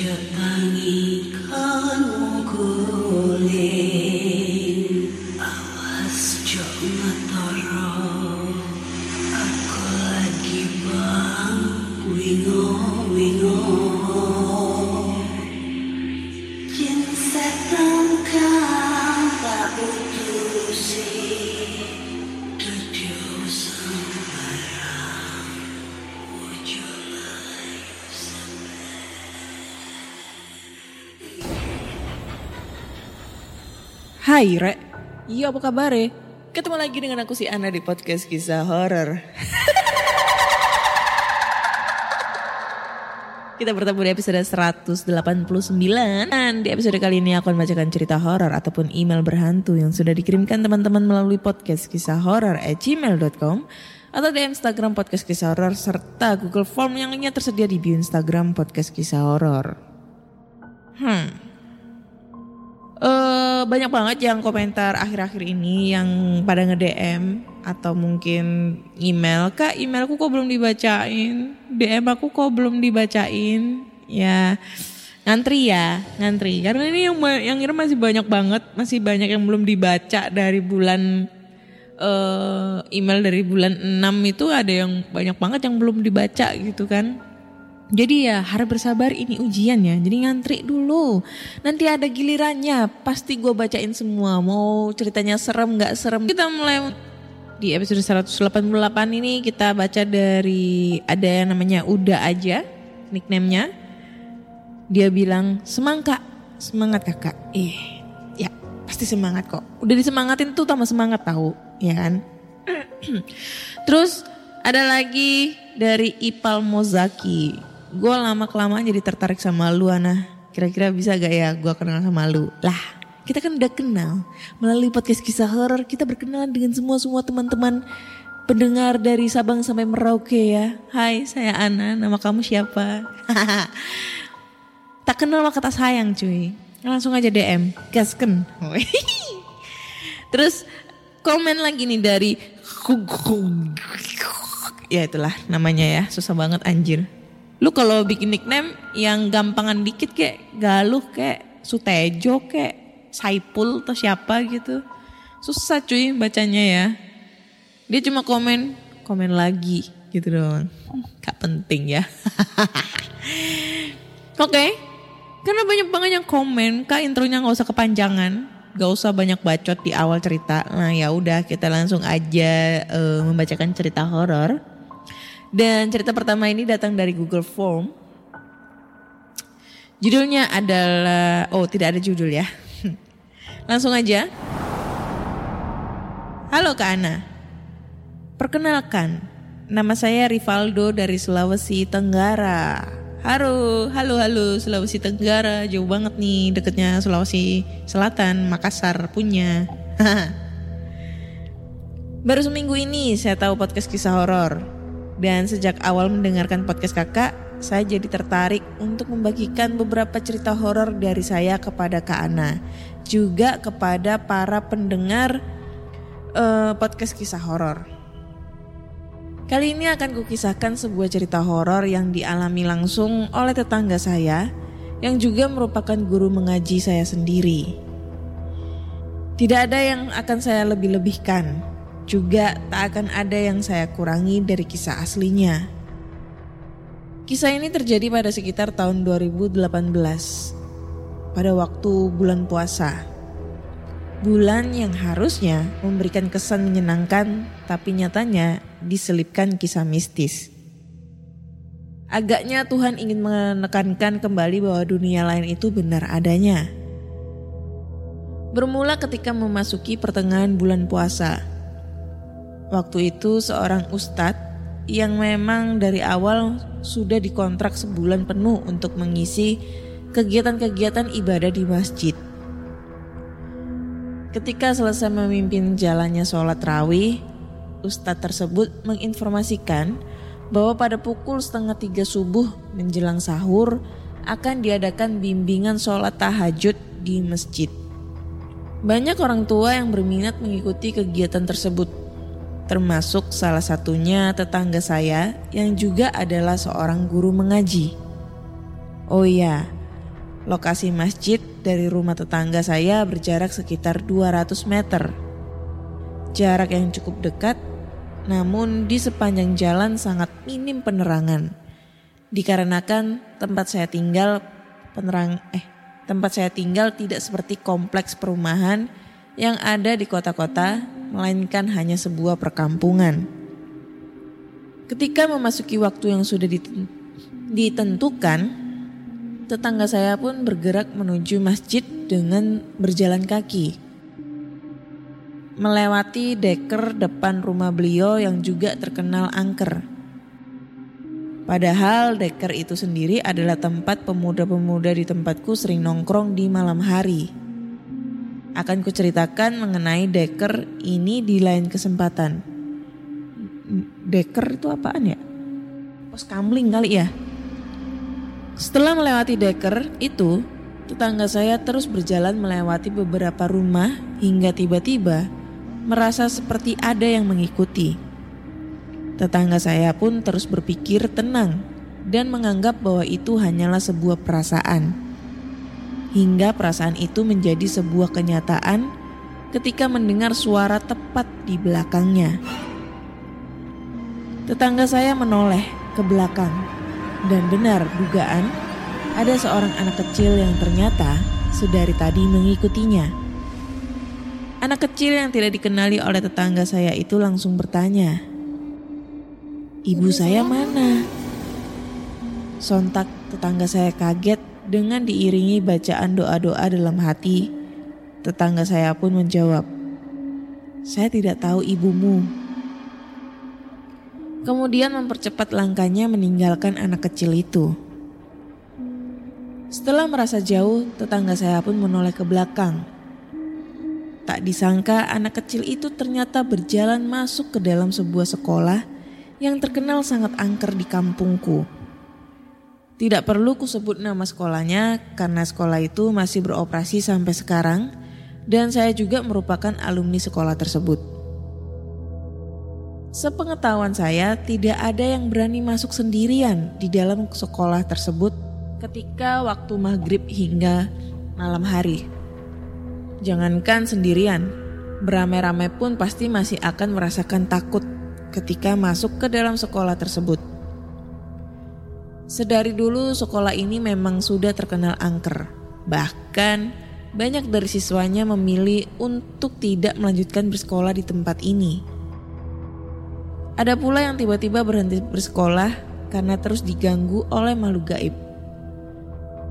future. Hai Re, iya apa kabar Ketemu lagi dengan aku si Ana di podcast kisah horor. Kita bertemu di episode 189 dan di episode kali ini aku akan membacakan cerita horor ataupun email berhantu yang sudah dikirimkan teman-teman melalui podcast kisah horor at gmail.com atau di Instagram podcast kisah horor serta Google Form yang lainnya tersedia di bio Instagram podcast kisah horor. Hmm, eh banyak banget yang komentar akhir-akhir ini yang pada nge-DM atau mungkin email, "Kak, emailku kok belum dibacain? DM aku kok belum dibacain?" Ya, ngantri ya, ngantri. Karena ini yang yang ngirim masih banyak banget, masih banyak yang belum dibaca dari bulan eh email dari bulan 6 itu ada yang banyak banget yang belum dibaca gitu kan. Jadi ya harap bersabar ini ujian ya. Jadi ngantri dulu. Nanti ada gilirannya. Pasti gue bacain semua. Mau ceritanya serem gak serem. Kita mulai di episode 188 ini kita baca dari ada yang namanya Uda aja. Nicknamenya. Dia bilang semangka. Semangat kakak. Eh ya pasti semangat kok. Udah disemangatin tuh tambah semangat tahu. Ya kan. Terus ada lagi dari Ipal Mozaki. Gue lama kelamaan jadi tertarik sama lu Ana. Kira-kira bisa gak ya gue kenal sama lu? Lah kita kan udah kenal. Melalui podcast kisah horor kita berkenalan dengan semua-semua teman-teman pendengar dari Sabang sampai Merauke ya. Hai saya Ana, nama kamu siapa? tak kenal maka tak sayang cuy. Langsung aja DM, gasken. Terus komen lagi nih dari ya itulah namanya ya susah banget anjir. Lu kalau bikin nickname yang gampangan dikit kayak Galuh kayak Sutejo kayak Saipul atau siapa gitu. Susah cuy bacanya ya. Dia cuma komen, komen lagi gitu doang. Hmm, Gak penting ya. Oke, karena banyak banget yang komen, kak intronya nggak usah kepanjangan, nggak usah banyak bacot di awal cerita. Nah ya udah kita langsung aja eh, membacakan cerita horor. Dan cerita pertama ini datang dari Google Form. Judulnya adalah, oh tidak ada judul ya. Langsung aja. Halo Kak Ana. Perkenalkan, nama saya Rivaldo dari Sulawesi Tenggara. Halo, halo, halo Sulawesi Tenggara, jauh banget nih deketnya Sulawesi Selatan, Makassar punya. Baru seminggu ini saya tahu podcast kisah horor. Dan sejak awal mendengarkan podcast kakak, saya jadi tertarik untuk membagikan beberapa cerita horor dari saya kepada Kak Ana. Juga kepada para pendengar eh, podcast kisah horor. Kali ini akan kukisahkan sebuah cerita horor yang dialami langsung oleh tetangga saya yang juga merupakan guru mengaji saya sendiri. Tidak ada yang akan saya lebih-lebihkan, juga tak akan ada yang saya kurangi dari kisah aslinya. Kisah ini terjadi pada sekitar tahun 2018 pada waktu bulan puasa. Bulan yang harusnya memberikan kesan menyenangkan tapi nyatanya diselipkan kisah mistis. Agaknya Tuhan ingin menekankan kembali bahwa dunia lain itu benar adanya. Bermula ketika memasuki pertengahan bulan puasa. Waktu itu seorang ustadz yang memang dari awal sudah dikontrak sebulan penuh untuk mengisi kegiatan-kegiatan ibadah di masjid. Ketika selesai memimpin jalannya sholat rawih, Ustadz tersebut menginformasikan bahwa pada pukul setengah tiga subuh menjelang sahur akan diadakan bimbingan sholat tahajud di masjid. Banyak orang tua yang berminat mengikuti kegiatan tersebut termasuk salah satunya tetangga saya yang juga adalah seorang guru mengaji. Oh iya, lokasi masjid dari rumah tetangga saya berjarak sekitar 200 meter. Jarak yang cukup dekat, namun di sepanjang jalan sangat minim penerangan. Dikarenakan tempat saya tinggal penerang eh tempat saya tinggal tidak seperti kompleks perumahan yang ada di kota-kota melainkan hanya sebuah perkampungan. Ketika memasuki waktu yang sudah ditentukan, tetangga saya pun bergerak menuju masjid dengan berjalan kaki. Melewati deker depan rumah beliau yang juga terkenal angker. Padahal deker itu sendiri adalah tempat pemuda-pemuda di tempatku sering nongkrong di malam hari akan kuceritakan mengenai deker ini di lain kesempatan. Deker itu apaan ya? Pos kamling kali ya? Setelah melewati deker itu, tetangga saya terus berjalan melewati beberapa rumah hingga tiba-tiba merasa seperti ada yang mengikuti. Tetangga saya pun terus berpikir tenang dan menganggap bahwa itu hanyalah sebuah perasaan hingga perasaan itu menjadi sebuah kenyataan ketika mendengar suara tepat di belakangnya. Tetangga saya menoleh ke belakang dan benar dugaan ada seorang anak kecil yang ternyata sedari tadi mengikutinya. Anak kecil yang tidak dikenali oleh tetangga saya itu langsung bertanya, "Ibu saya mana?" Sontak tetangga saya kaget dengan diiringi bacaan doa-doa dalam hati, tetangga saya pun menjawab, "Saya tidak tahu ibumu." Kemudian mempercepat langkahnya meninggalkan anak kecil itu. Setelah merasa jauh, tetangga saya pun menoleh ke belakang. Tak disangka anak kecil itu ternyata berjalan masuk ke dalam sebuah sekolah yang terkenal sangat angker di kampungku. Tidak perlu kusebut nama sekolahnya karena sekolah itu masih beroperasi sampai sekarang dan saya juga merupakan alumni sekolah tersebut. Sepengetahuan saya tidak ada yang berani masuk sendirian di dalam sekolah tersebut ketika waktu maghrib hingga malam hari. Jangankan sendirian, beramai-ramai pun pasti masih akan merasakan takut ketika masuk ke dalam sekolah tersebut. Sedari dulu sekolah ini memang sudah terkenal angker. Bahkan banyak dari siswanya memilih untuk tidak melanjutkan bersekolah di tempat ini. Ada pula yang tiba-tiba berhenti bersekolah karena terus diganggu oleh makhluk gaib.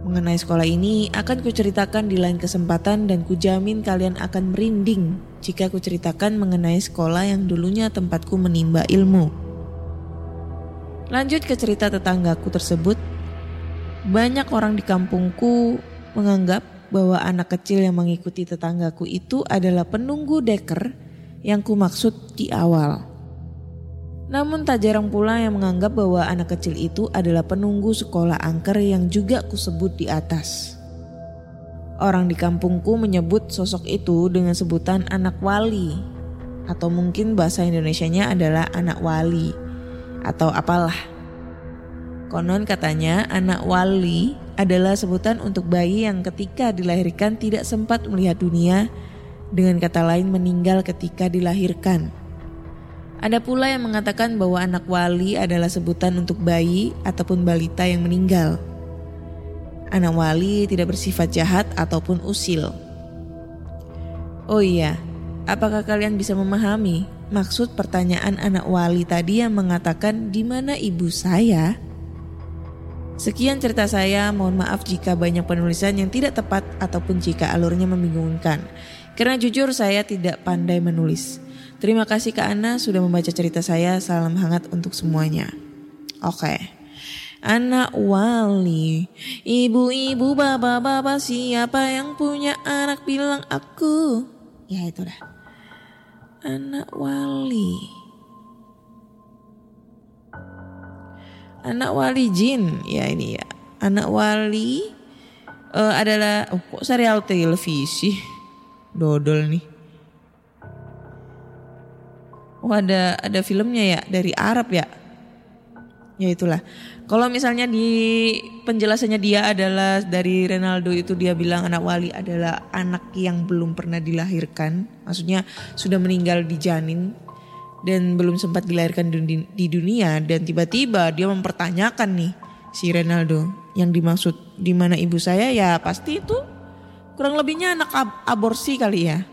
Mengenai sekolah ini akan kuceritakan di lain kesempatan dan kujamin kalian akan merinding jika kuceritakan mengenai sekolah yang dulunya tempatku menimba ilmu. Lanjut ke cerita tetanggaku tersebut. Banyak orang di kampungku menganggap bahwa anak kecil yang mengikuti tetanggaku itu adalah penunggu deker yang ku maksud di awal. Namun tak jarang pula yang menganggap bahwa anak kecil itu adalah penunggu sekolah angker yang juga kusebut di atas. Orang di kampungku menyebut sosok itu dengan sebutan anak wali atau mungkin bahasa Indonesianya adalah anak wali atau apalah. Konon katanya anak wali adalah sebutan untuk bayi yang ketika dilahirkan tidak sempat melihat dunia, dengan kata lain meninggal ketika dilahirkan. Ada pula yang mengatakan bahwa anak wali adalah sebutan untuk bayi ataupun balita yang meninggal. Anak wali tidak bersifat jahat ataupun usil. Oh iya, apakah kalian bisa memahami maksud pertanyaan anak wali tadi yang mengatakan di mana ibu saya? Sekian cerita saya, mohon maaf jika banyak penulisan yang tidak tepat ataupun jika alurnya membingungkan. Karena jujur saya tidak pandai menulis. Terima kasih Kak Ana sudah membaca cerita saya. Salam hangat untuk semuanya. Oke. Anak wali, ibu-ibu, bapak-bapak, siapa yang punya anak bilang aku. Ya itu dah. Anak wali. Anak wali jin, ya ini ya. Anak wali eh, adalah, oh, kok serial televisi? Dodol nih. Oh ada ada filmnya ya dari Arab ya. Ya itulah. Kalau misalnya di penjelasannya dia adalah dari Ronaldo itu dia bilang anak wali adalah anak yang belum pernah dilahirkan. Maksudnya sudah meninggal di janin dan belum sempat dilahirkan di, dunia dan tiba-tiba dia mempertanyakan nih si Ronaldo yang dimaksud di mana ibu saya ya pasti itu kurang lebihnya anak ab- aborsi kali ya.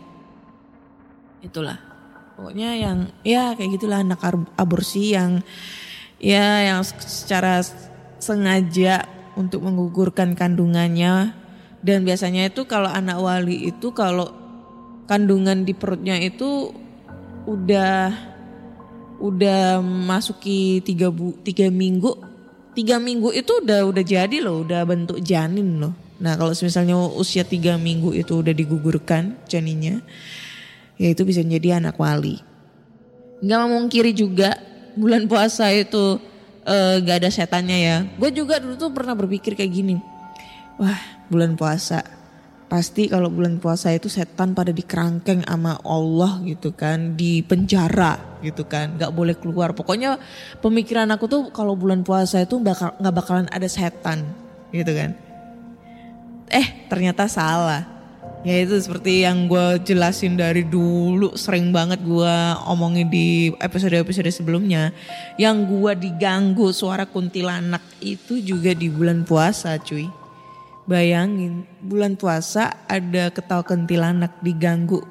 Itulah. Pokoknya yang ya kayak gitulah anak aborsi yang ya yang secara sengaja untuk menggugurkan kandungannya. Dan biasanya itu kalau anak wali itu kalau kandungan di perutnya itu udah udah masuki tiga bu tiga minggu. Tiga minggu itu udah udah jadi loh udah bentuk janin loh. Nah kalau misalnya usia tiga minggu itu udah digugurkan janinnya ya itu bisa jadi anak wali. Nggak memungkiri juga bulan puasa itu eh, nggak ada setannya ya. Gue juga dulu tuh pernah berpikir kayak gini. Wah bulan puasa. Pasti kalau bulan puasa itu setan pada dikerangkeng sama Allah gitu kan. Di penjara gitu kan. Nggak boleh keluar. Pokoknya pemikiran aku tuh kalau bulan puasa itu bakal nggak bakalan ada setan gitu kan. Eh ternyata salah ya itu seperti yang gue jelasin dari dulu sering banget gue omongin di episode-episode sebelumnya. Yang gue diganggu suara kuntilanak itu juga di bulan puasa cuy. Bayangin bulan puasa ada ketawa kuntilanak diganggu.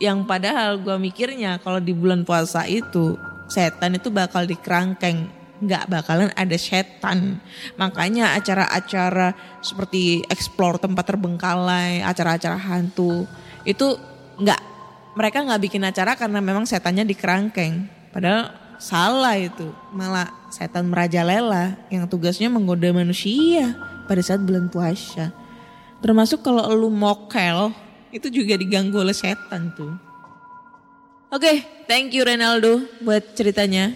Yang padahal gue mikirnya kalau di bulan puasa itu setan itu bakal dikerangkeng nggak bakalan ada setan. Makanya acara-acara seperti explore tempat terbengkalai acara-acara hantu itu nggak mereka nggak bikin acara karena memang setannya dikerangkeng. Padahal salah itu malah setan merajalela yang tugasnya menggoda manusia pada saat bulan puasa. Termasuk kalau lu mokel itu juga diganggu oleh setan tuh. Oke, thank you Renaldo buat ceritanya.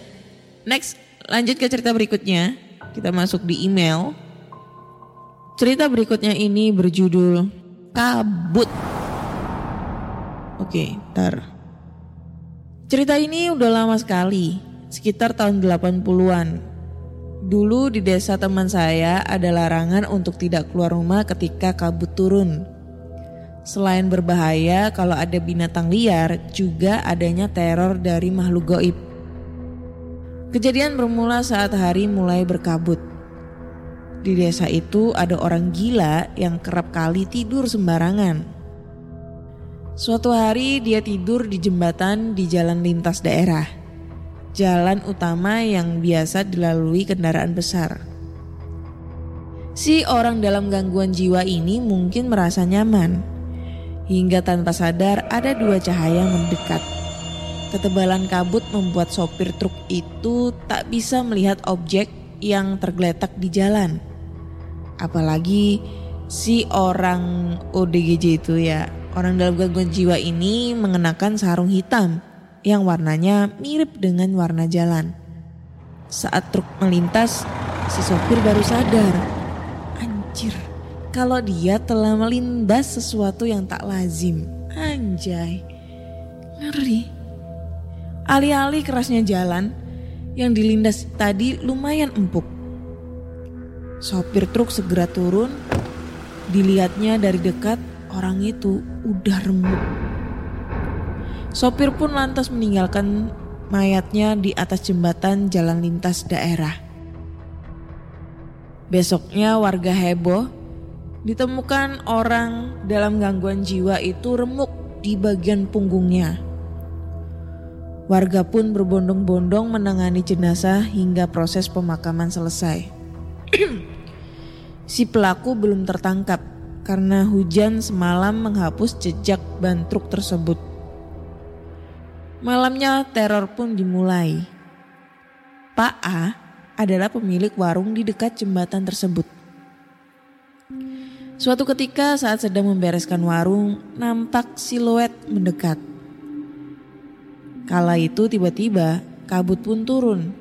Next, lanjut ke cerita berikutnya. Kita masuk di email. Cerita berikutnya ini berjudul Kabut. Oke, ntar. Cerita ini udah lama sekali, sekitar tahun 80-an. Dulu di desa teman saya ada larangan untuk tidak keluar rumah ketika kabut turun. Selain berbahaya kalau ada binatang liar, juga adanya teror dari makhluk goib. Kejadian bermula saat hari mulai berkabut. Di desa itu ada orang gila yang kerap kali tidur sembarangan. Suatu hari dia tidur di jembatan di jalan lintas daerah. Jalan utama yang biasa dilalui kendaraan besar. Si orang dalam gangguan jiwa ini mungkin merasa nyaman hingga tanpa sadar ada dua cahaya mendekat. Ketebalan kabut membuat sopir truk itu tak bisa melihat objek yang tergeletak di jalan. Apalagi si orang ODGJ itu ya, orang dalam gangguan jiwa ini mengenakan sarung hitam yang warnanya mirip dengan warna jalan. Saat truk melintas, si sopir baru sadar. Anjir, kalau dia telah melindas sesuatu yang tak lazim. Anjay, ngeri. Alih-alih kerasnya jalan, yang dilindas tadi lumayan empuk. Sopir truk segera turun, dilihatnya dari dekat orang itu udah remuk. Sopir pun lantas meninggalkan mayatnya di atas jembatan jalan lintas daerah. Besoknya warga heboh ditemukan orang dalam gangguan jiwa itu remuk di bagian punggungnya. Warga pun berbondong-bondong menangani jenazah hingga proses pemakaman selesai. si pelaku belum tertangkap karena hujan semalam menghapus jejak ban truk tersebut. Malamnya teror pun dimulai. Pak A adalah pemilik warung di dekat jembatan tersebut. Suatu ketika saat sedang membereskan warung, nampak siluet mendekat. Kala itu tiba-tiba kabut pun turun,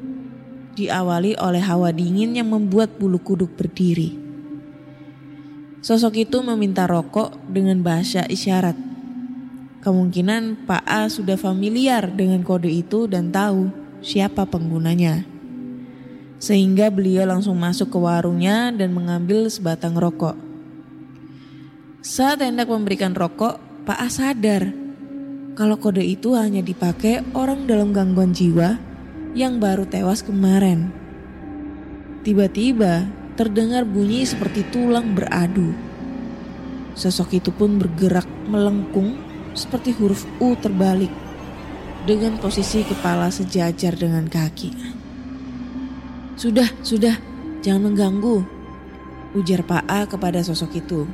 diawali oleh hawa dingin yang membuat bulu kuduk berdiri. Sosok itu meminta rokok dengan bahasa isyarat. Kemungkinan Pak A sudah familiar dengan kode itu dan tahu siapa penggunanya. Sehingga beliau langsung masuk ke warungnya dan mengambil sebatang rokok. Saat hendak memberikan rokok, Pak A sadar kalau kode itu hanya dipakai orang dalam gangguan jiwa yang baru tewas kemarin. Tiba-tiba terdengar bunyi seperti tulang beradu. Sosok itu pun bergerak melengkung seperti huruf U terbalik dengan posisi kepala sejajar dengan kaki. Sudah, sudah, jangan mengganggu, ujar Pak A kepada sosok itu.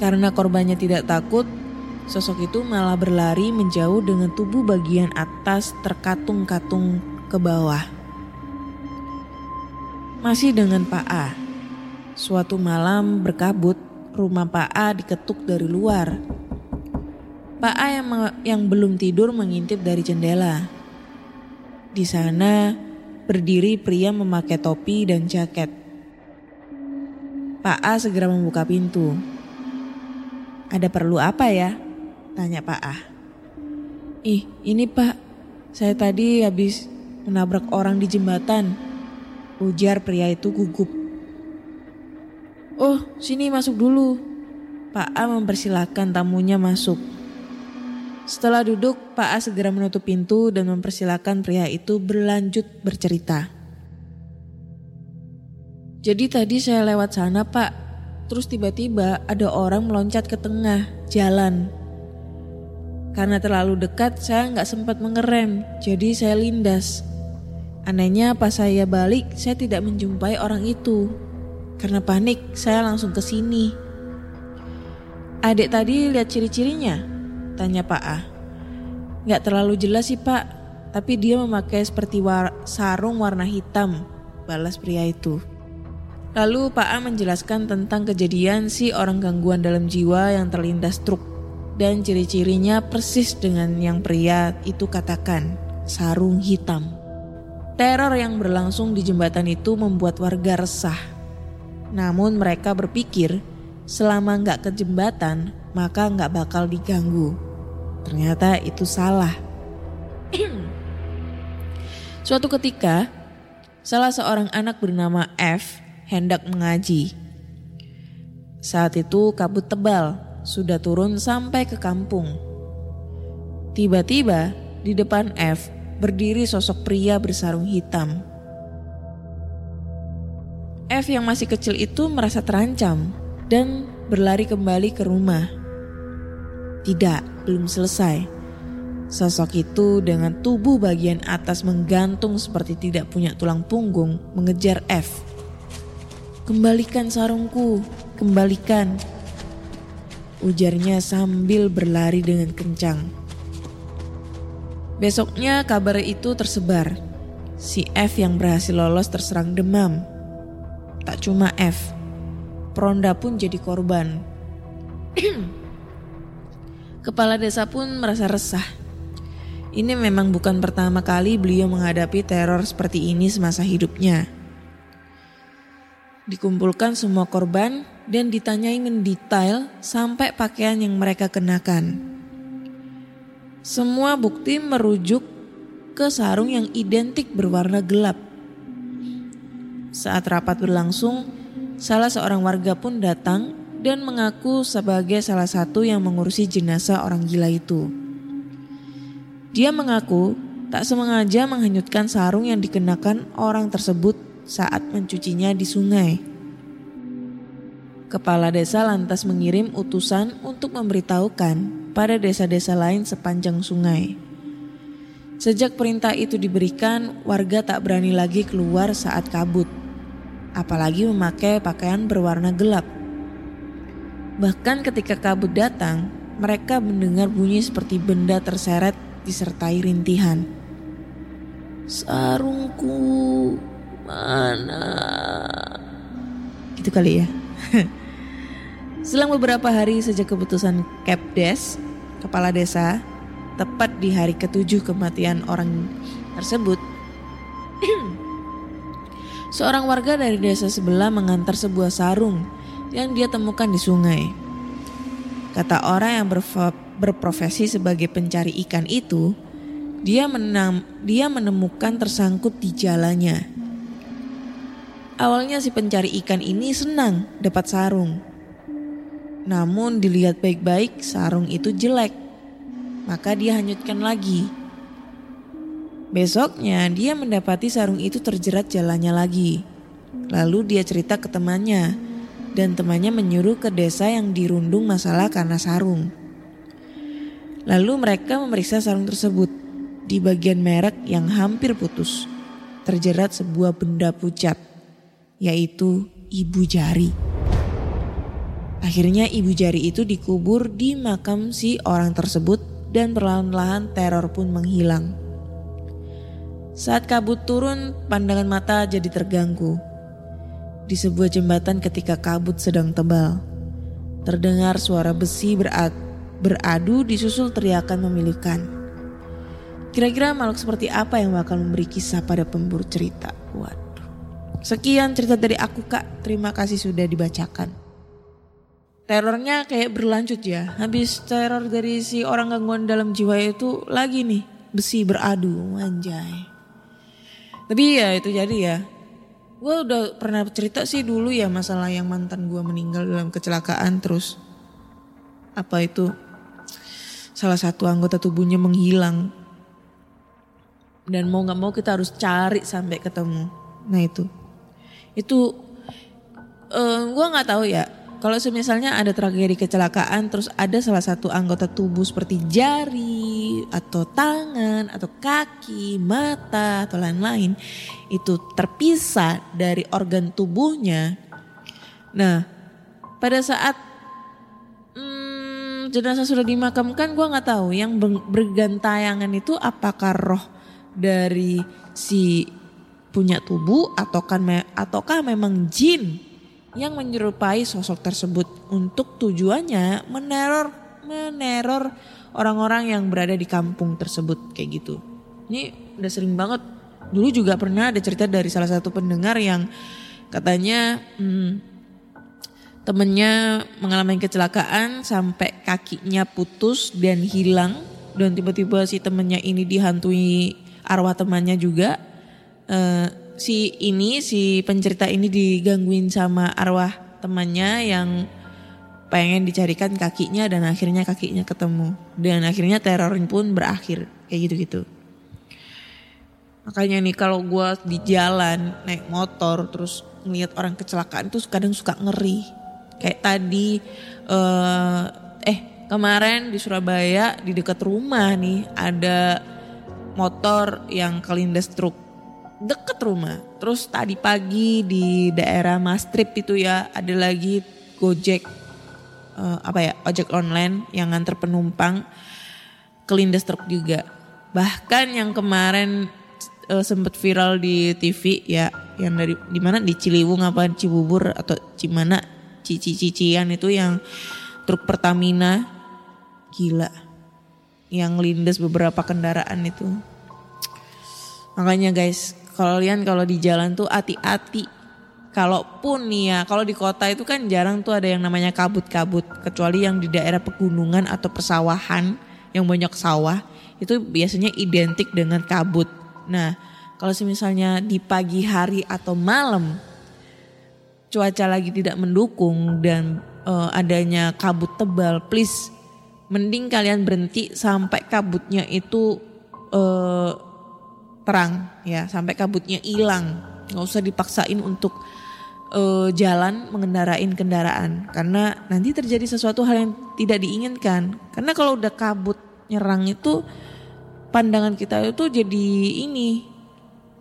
Karena korbannya tidak takut, sosok itu malah berlari menjauh dengan tubuh bagian atas terkatung-katung ke bawah. Masih dengan Pak A, suatu malam berkabut, rumah Pak A diketuk dari luar Pak A yang, yang belum tidur mengintip dari jendela. Di sana berdiri pria memakai topi dan jaket. Pak A segera membuka pintu. Ada perlu apa ya? Tanya Pak A. Ih, ini Pak. Saya tadi habis menabrak orang di jembatan. Ujar pria itu gugup. Oh, sini masuk dulu. Pak A mempersilahkan tamunya masuk. Setelah duduk, Pak A segera menutup pintu dan mempersilahkan pria itu berlanjut bercerita. Jadi tadi saya lewat sana pak, terus tiba-tiba ada orang meloncat ke tengah jalan. Karena terlalu dekat saya nggak sempat mengerem, jadi saya lindas. Anehnya pas saya balik saya tidak menjumpai orang itu. Karena panik saya langsung ke sini. Adik tadi lihat ciri-cirinya? Tanya Pak A. Gak terlalu jelas sih Pak, tapi dia memakai seperti war sarung warna hitam, balas pria itu. Lalu Pak A menjelaskan tentang kejadian si orang gangguan dalam jiwa yang terlindas truk dan ciri-cirinya persis dengan yang pria itu katakan, sarung hitam. Teror yang berlangsung di jembatan itu membuat warga resah. Namun mereka berpikir selama nggak ke jembatan maka nggak bakal diganggu. Ternyata itu salah. Suatu ketika, salah seorang anak bernama F hendak mengaji. Saat itu kabut tebal sudah turun sampai ke kampung. Tiba-tiba di depan F berdiri sosok pria bersarung hitam. F yang masih kecil itu merasa terancam dan berlari kembali ke rumah. Tidak, belum selesai. Sosok itu dengan tubuh bagian atas menggantung seperti tidak punya tulang punggung mengejar F. Kembalikan sarungku, kembalikan. Ujarnya sambil berlari dengan kencang. Besoknya kabar itu tersebar. Si F yang berhasil lolos terserang demam. Tak cuma F, Peronda pun jadi korban. Kepala desa pun merasa resah. Ini memang bukan pertama kali beliau menghadapi teror seperti ini semasa hidupnya. Dikumpulkan semua korban dan ditanyai mendetail sampai pakaian yang mereka kenakan. Semua bukti merujuk ke sarung yang identik berwarna gelap. Saat rapat berlangsung, salah seorang warga pun datang dan mengaku sebagai salah satu yang mengurusi jenazah orang gila itu. Dia mengaku tak sengaja menghanyutkan sarung yang dikenakan orang tersebut saat mencucinya di sungai. Kepala desa lantas mengirim utusan untuk memberitahukan pada desa-desa lain sepanjang sungai. Sejak perintah itu diberikan, warga tak berani lagi keluar saat kabut, apalagi memakai pakaian berwarna gelap. Bahkan ketika kabut datang, mereka mendengar bunyi seperti benda terseret disertai rintihan. Sarungku mana? Gitu kali ya. Selang beberapa hari sejak keputusan Kepdes, kepala desa, tepat di hari ketujuh kematian orang tersebut, seorang warga dari desa sebelah mengantar sebuah sarung yang dia temukan di sungai. Kata orang yang berprofesi sebagai pencari ikan itu, dia, menam, dia menemukan tersangkut di jalannya. Awalnya si pencari ikan ini senang dapat sarung. Namun dilihat baik-baik sarung itu jelek. Maka dia hanyutkan lagi. Besoknya dia mendapati sarung itu terjerat jalannya lagi. Lalu dia cerita ke temannya dan temannya menyuruh ke desa yang dirundung masalah karena sarung. Lalu mereka memeriksa sarung tersebut. Di bagian merek yang hampir putus, terjerat sebuah benda pucat, yaitu ibu jari. Akhirnya ibu jari itu dikubur di makam si orang tersebut dan perlahan-lahan teror pun menghilang. Saat kabut turun, pandangan mata jadi terganggu. Di sebuah jembatan ketika kabut sedang tebal, terdengar suara besi berat, beradu disusul teriakan memilukan. Kira-kira makhluk seperti apa yang bakal memberi kisah pada pemburu cerita? Waduh. Sekian cerita dari aku kak, terima kasih sudah dibacakan. Terornya kayak berlanjut ya, habis teror dari si orang gangguan dalam jiwa itu lagi nih, besi beradu, anjay. Tapi ya itu jadi ya, gue udah pernah cerita sih dulu ya masalah yang mantan gue meninggal dalam kecelakaan terus apa itu salah satu anggota tubuhnya menghilang dan mau nggak mau kita harus cari sampai ketemu. Nah itu, itu uh, gue nggak tahu ya. Kalau misalnya ada tragedi kecelakaan terus ada salah satu anggota tubuh seperti jari atau tangan atau kaki, mata atau lain-lain itu terpisah dari organ tubuhnya. Nah, pada saat hmm, jenazah sudah dimakamkan, gue nggak tahu yang bergantayangan itu apakah roh dari si punya tubuh ataukah ataukah memang jin yang menyerupai sosok tersebut untuk tujuannya meneror meneror orang-orang yang berada di kampung tersebut kayak gitu. Ini udah sering banget. Dulu juga pernah ada cerita dari salah satu pendengar yang katanya hmm, temennya mengalami kecelakaan sampai kakinya putus dan hilang dan tiba-tiba si temennya ini dihantui arwah temannya juga. Uh, si ini si pencerita ini digangguin sama arwah temannya yang pengen dicarikan kakinya dan akhirnya kakinya ketemu dan akhirnya teror pun berakhir kayak gitu-gitu. Makanya nih kalau gue di jalan naik motor terus ngeliat orang kecelakaan tuh kadang suka ngeri. Kayak tadi uh, eh kemarin di Surabaya di dekat rumah nih ada motor yang kelindes truk deket rumah. Terus tadi pagi di daerah Mastrip itu ya ada lagi Gojek uh, apa ya ojek online yang nganter penumpang kelindes truk juga. Bahkan yang kemarin uh, sempet viral di TV ya yang dari di mana di Ciliwung apa Cibubur atau Cimana cici-cician itu yang truk Pertamina gila yang lindes beberapa kendaraan itu. Makanya guys, kalian kalau di jalan tuh hati-hati. Kalaupun nih ya, kalau di kota itu kan jarang tuh ada yang namanya kabut-kabut. Kecuali yang di daerah pegunungan atau persawahan yang banyak sawah. Itu biasanya identik dengan kabut. Nah kalau misalnya di pagi hari atau malam cuaca lagi tidak mendukung dan uh, adanya kabut tebal, please mending kalian berhenti sampai kabutnya itu uh, terang ya sampai kabutnya hilang. Nggak usah dipaksain untuk eh, jalan mengendarain kendaraan. Karena nanti terjadi sesuatu hal yang tidak diinginkan. Karena kalau udah kabut nyerang itu pandangan kita itu jadi ini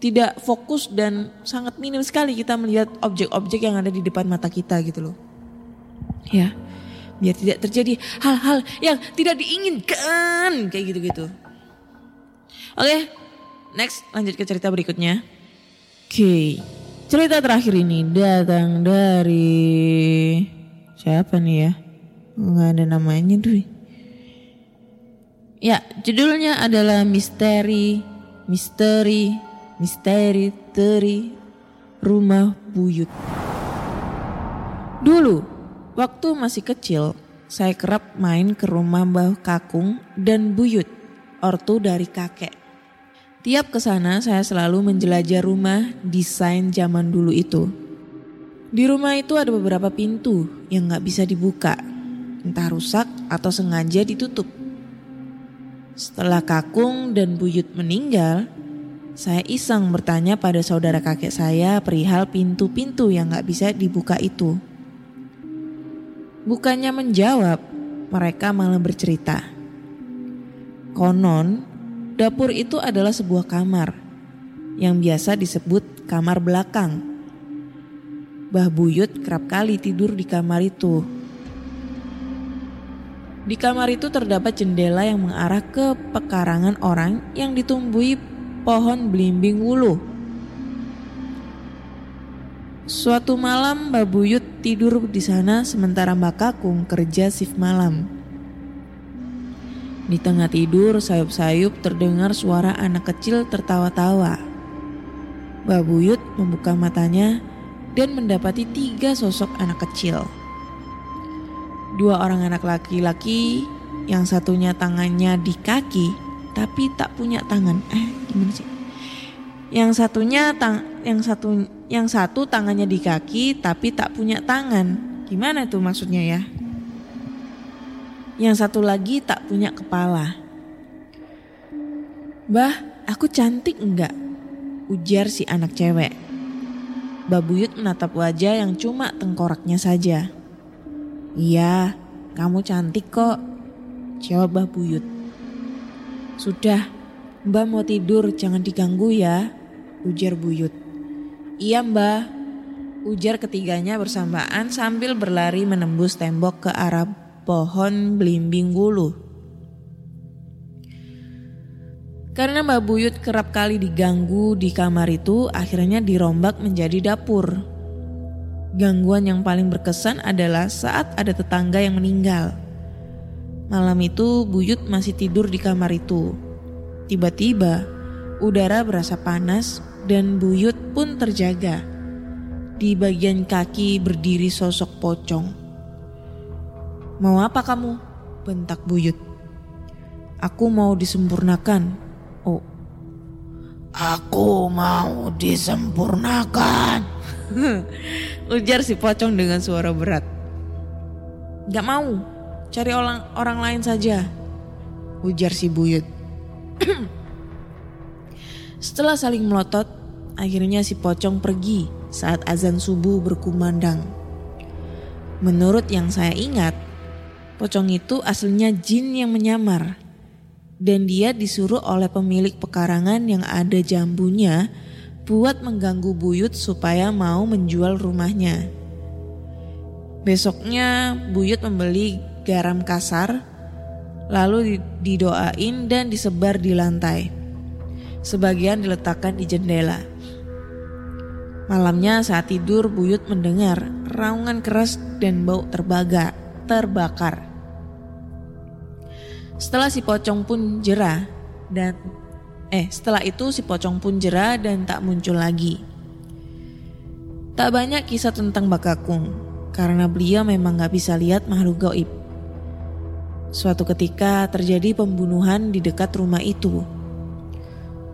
tidak fokus dan sangat minim sekali kita melihat objek-objek yang ada di depan mata kita gitu loh. Ya biar tidak terjadi hal-hal yang tidak diinginkan kayak gitu-gitu. Oke, next lanjut ke cerita berikutnya. Oke, cerita terakhir ini datang dari siapa nih ya? Nggak ada namanya tuh. Ya, judulnya adalah misteri, misteri, misteri, teri, rumah buyut. Dulu Waktu masih kecil, saya kerap main ke rumah Mbah Kakung dan Buyut, ortu dari kakek. Tiap ke sana saya selalu menjelajah rumah desain zaman dulu itu. Di rumah itu ada beberapa pintu yang gak bisa dibuka, entah rusak atau sengaja ditutup. Setelah Kakung dan Buyut meninggal, saya iseng bertanya pada saudara kakek saya perihal pintu-pintu yang gak bisa dibuka itu. Bukannya menjawab, mereka malah bercerita. Konon, dapur itu adalah sebuah kamar yang biasa disebut kamar belakang. Bah Buyut kerap kali tidur di kamar itu. Di kamar itu terdapat jendela yang mengarah ke pekarangan orang yang ditumbuhi pohon belimbing wuluh. Suatu malam Mbak Buyut tidur di sana sementara Mbak Kakung kerja shift malam. Di tengah tidur sayup-sayup terdengar suara anak kecil tertawa-tawa. Mbak Buyut membuka matanya dan mendapati tiga sosok anak kecil. Dua orang anak laki-laki yang satunya tangannya di kaki tapi tak punya tangan. Eh gimana sih? Yang satunya tang yang satu yang satu tangannya di kaki tapi tak punya tangan. Gimana tuh maksudnya ya? Yang satu lagi tak punya kepala. Bah, aku cantik enggak? Ujar si anak cewek. Babuyut menatap wajah yang cuma tengkoraknya saja. Iya, kamu cantik kok. Jawab Babuyut. Sudah, Mbak mau tidur, jangan diganggu ya. Ujar Buyut. Iya mbah, ujar ketiganya bersamaan sambil berlari menembus tembok ke arah pohon belimbing wulu. Karena Mbak Buyut kerap kali diganggu di kamar itu, akhirnya dirombak menjadi dapur. Gangguan yang paling berkesan adalah saat ada tetangga yang meninggal. Malam itu Buyut masih tidur di kamar itu. Tiba-tiba udara berasa panas dan buyut pun terjaga. Di bagian kaki berdiri sosok pocong. Mau apa kamu? Bentak buyut. Aku mau disempurnakan. Oh. Aku mau disempurnakan. Ujar si pocong dengan suara berat. Gak mau, cari orang, orang lain saja. Ujar si buyut. Setelah saling melotot, Akhirnya si pocong pergi saat azan subuh berkumandang. Menurut yang saya ingat, pocong itu aslinya jin yang menyamar. Dan dia disuruh oleh pemilik pekarangan yang ada jambunya buat mengganggu Buyut supaya mau menjual rumahnya. Besoknya Buyut membeli garam kasar, lalu didoain dan disebar di lantai. Sebagian diletakkan di jendela. Malamnya saat tidur Buyut mendengar raungan keras dan bau terbaga, terbakar. Setelah si pocong pun jerah dan eh setelah itu si pocong pun jerah dan tak muncul lagi. Tak banyak kisah tentang Bakakung karena beliau memang gak bisa lihat makhluk gaib. Suatu ketika terjadi pembunuhan di dekat rumah itu.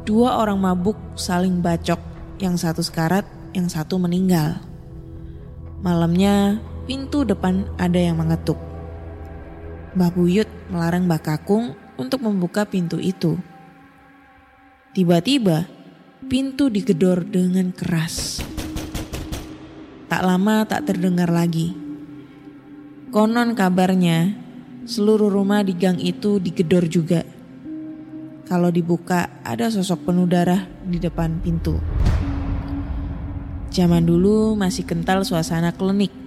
Dua orang mabuk saling bacok, yang satu sekarat yang satu meninggal. Malamnya, pintu depan ada yang mengetuk. Mbah Buyut melarang Mbah Kakung untuk membuka pintu itu. Tiba-tiba, pintu digedor dengan keras. Tak lama tak terdengar lagi. Konon kabarnya, seluruh rumah di gang itu digedor juga. Kalau dibuka, ada sosok penuh darah di depan pintu. Zaman dulu masih kental suasana klinik.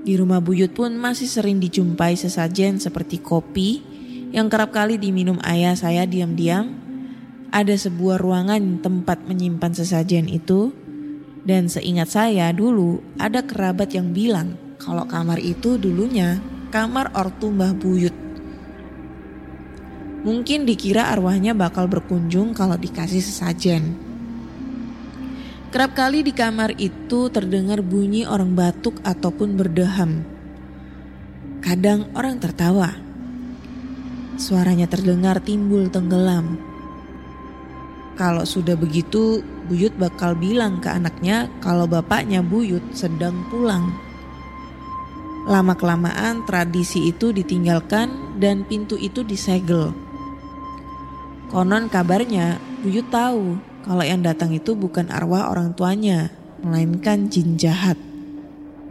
Di rumah buyut pun masih sering dijumpai sesajen seperti kopi yang kerap kali diminum ayah saya diam-diam. Ada sebuah ruangan tempat menyimpan sesajen itu. Dan seingat saya dulu ada kerabat yang bilang kalau kamar itu dulunya kamar ortu Mbah Buyut. Mungkin dikira arwahnya bakal berkunjung kalau dikasih sesajen. Kerap kali di kamar itu terdengar bunyi orang batuk ataupun berdeham. Kadang orang tertawa. Suaranya terdengar timbul tenggelam. Kalau sudah begitu, Buyut bakal bilang ke anaknya kalau bapaknya Buyut sedang pulang. Lama-kelamaan tradisi itu ditinggalkan dan pintu itu disegel. Konon kabarnya Buyut tahu kalau yang datang itu bukan arwah orang tuanya, melainkan jin jahat.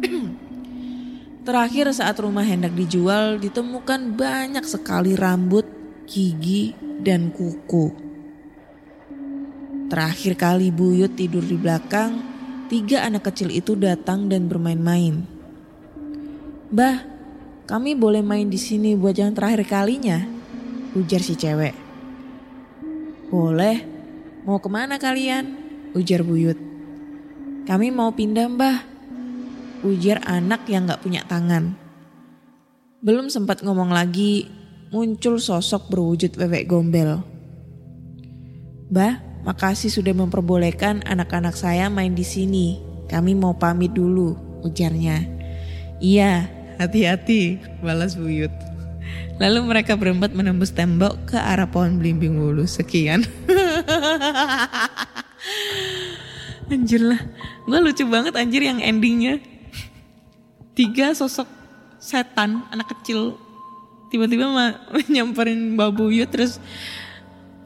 Terakhir saat rumah hendak dijual ditemukan banyak sekali rambut, gigi, dan kuku. Terakhir kali Buyut tidur di belakang, tiga anak kecil itu datang dan bermain-main. Bah, kami boleh main di sini buat yang terakhir kalinya, ujar si cewek. Boleh, Mau ke mana kalian? Ujar Buyut. Kami mau pindah mbah. Ujar anak yang gak punya tangan. Belum sempat ngomong lagi, muncul sosok berwujud bebek gombel. Mbah, makasih sudah memperbolehkan anak-anak saya main di sini. Kami mau pamit dulu, ujarnya. Iya, hati-hati, balas Buyut. Lalu mereka berempat menembus tembok ke arah pohon belimbing bulu. Sekian. anjir lah. Gue lucu banget anjir yang endingnya. Tiga sosok setan, anak kecil. Tiba-tiba nyamperin Mbak Buyu terus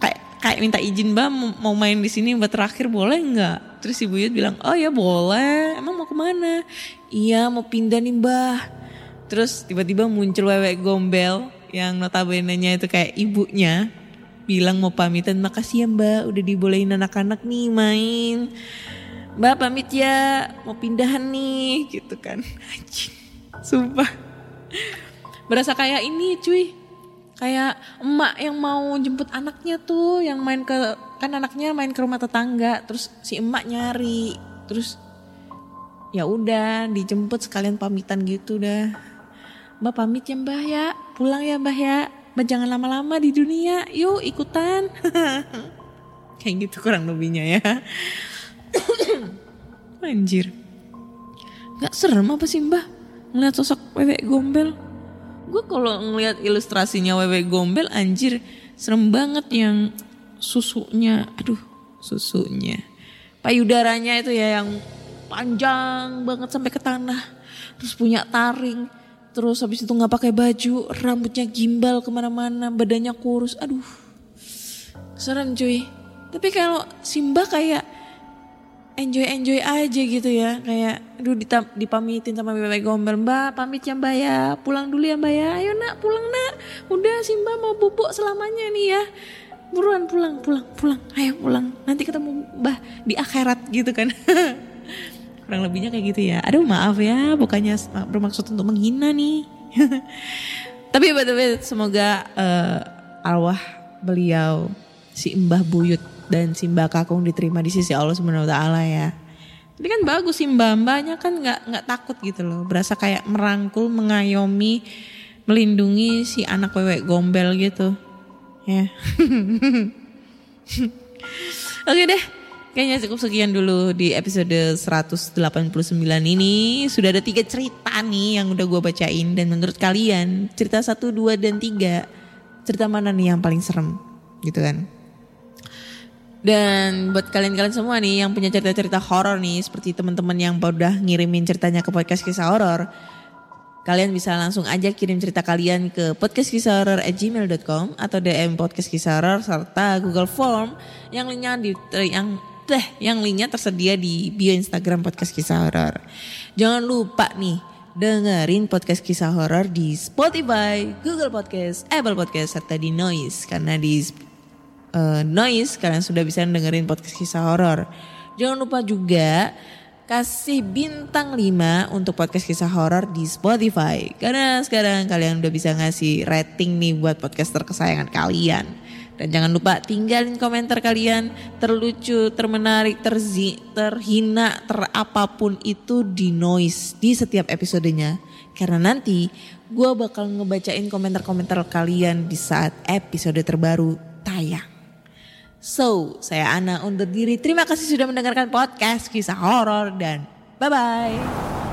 kayak kayak minta izin Mbak mau main di sini Mbak terakhir boleh nggak? Terus si Buyut bilang oh ya boleh. Emang mau ke mana? Iya mau pindah nih Mbah. Terus tiba-tiba muncul wewe gombel yang notabene-nya itu kayak ibunya bilang mau pamitan makasih ya mbak udah dibolehin anak-anak nih main. Mbak pamit ya mau pindahan nih gitu kan. Sumpah. Berasa kayak ini cuy. Kayak emak yang mau jemput anaknya tuh yang main ke kan anaknya main ke rumah tetangga terus si emak nyari terus ya udah dijemput sekalian pamitan gitu dah. Mbak pamit ya mbah ya, pulang ya mbah ya. Jangan lama-lama di dunia, yuk ikutan. Kayak gitu kurang lebihnya ya. Anjir. Gak serem apa sih mbah? Ngeliat sosok wewe gombel. Gue kalau ngeliat ilustrasinya wewe gombel anjir serem banget yang susunya. Aduh susunya. Payudaranya itu ya yang panjang banget sampai ke tanah. Terus punya taring Terus habis itu nggak pakai baju, rambutnya gimbal ke mana-mana, badannya kurus. Aduh, serem cuy. Tapi kalau Simba kayak enjoy enjoy aja gitu ya, kayak aduh dipamitin sama bebek gombel, Mbak pamit ya Mbak ya, pulang dulu ya Mbak ya. Ayo nak pulang nak, udah Simba mau bubuk selamanya nih ya. Buruan pulang, pulang, pulang, ayo pulang. Nanti ketemu Mbah di akhirat gitu kan. kurang lebihnya kayak gitu ya aduh maaf ya bukannya bermaksud untuk menghina nih tapi betul semoga uh, arwah beliau si Mbah Buyut dan si Mbah Kakung diterima di sisi Allah Subhanahu taala ya. Tapi kan bagus sih Mbah Mbahnya kan nggak nggak takut gitu loh. Berasa kayak merangkul, mengayomi, melindungi si anak wewek gombel gitu. Ya. Oke deh. Kayaknya cukup sekian dulu di episode 189 ini. Sudah ada tiga cerita nih yang udah gue bacain. Dan menurut kalian cerita 1, 2, dan 3 cerita mana nih yang paling serem gitu kan. Dan buat kalian-kalian semua nih yang punya cerita-cerita horor nih. Seperti teman-teman yang udah ngirimin ceritanya ke podcast kisah horor. Kalian bisa langsung aja kirim cerita kalian ke podcastkisahhoror@gmail.com atau DM podcast kisah horor serta Google Form yang linknya di yang deh yang linknya tersedia di bio Instagram podcast kisah horor. Jangan lupa nih dengerin podcast kisah horor di Spotify, Google Podcast, Apple Podcast serta di Noise karena di uh, Noise kalian sudah bisa dengerin podcast kisah horor. Jangan lupa juga kasih bintang 5 untuk podcast kisah horor di Spotify. Karena sekarang kalian udah bisa ngasih rating nih buat podcaster kesayangan kalian. Dan jangan lupa tinggalin komentar kalian terlucu, termenarik, terzi, terhina, terapapun itu di noise di setiap episodenya. Karena nanti gue bakal ngebacain komentar-komentar kalian di saat episode terbaru tayang. So, saya Ana undur diri. Terima kasih sudah mendengarkan podcast kisah horor dan bye-bye.